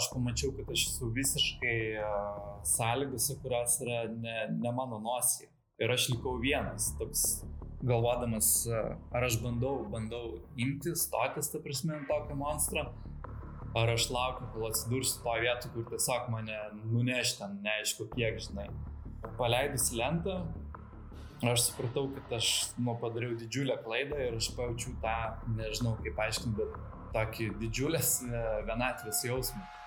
aš pamačiau, kad aš esu visiškai e, sąlygose, kurios yra ne, ne mano nosija. Ir aš likau vienas, toks galvodamas, e, ar aš bandau, bandau imti, stotis, ta prasme, ant tokio monstro, ar aš laukiu, kol atsidursiu to vietų, kur tiesiog mane nuneš ten, neaišku kiek, žinai. Paleidus lentą, aš supratau, kad aš nu, padariau didžiulę klaidą ir aš pajaučiau tą, nežinau kaip aiškinti, bet tokį didžiulės e, vienatvės jausmą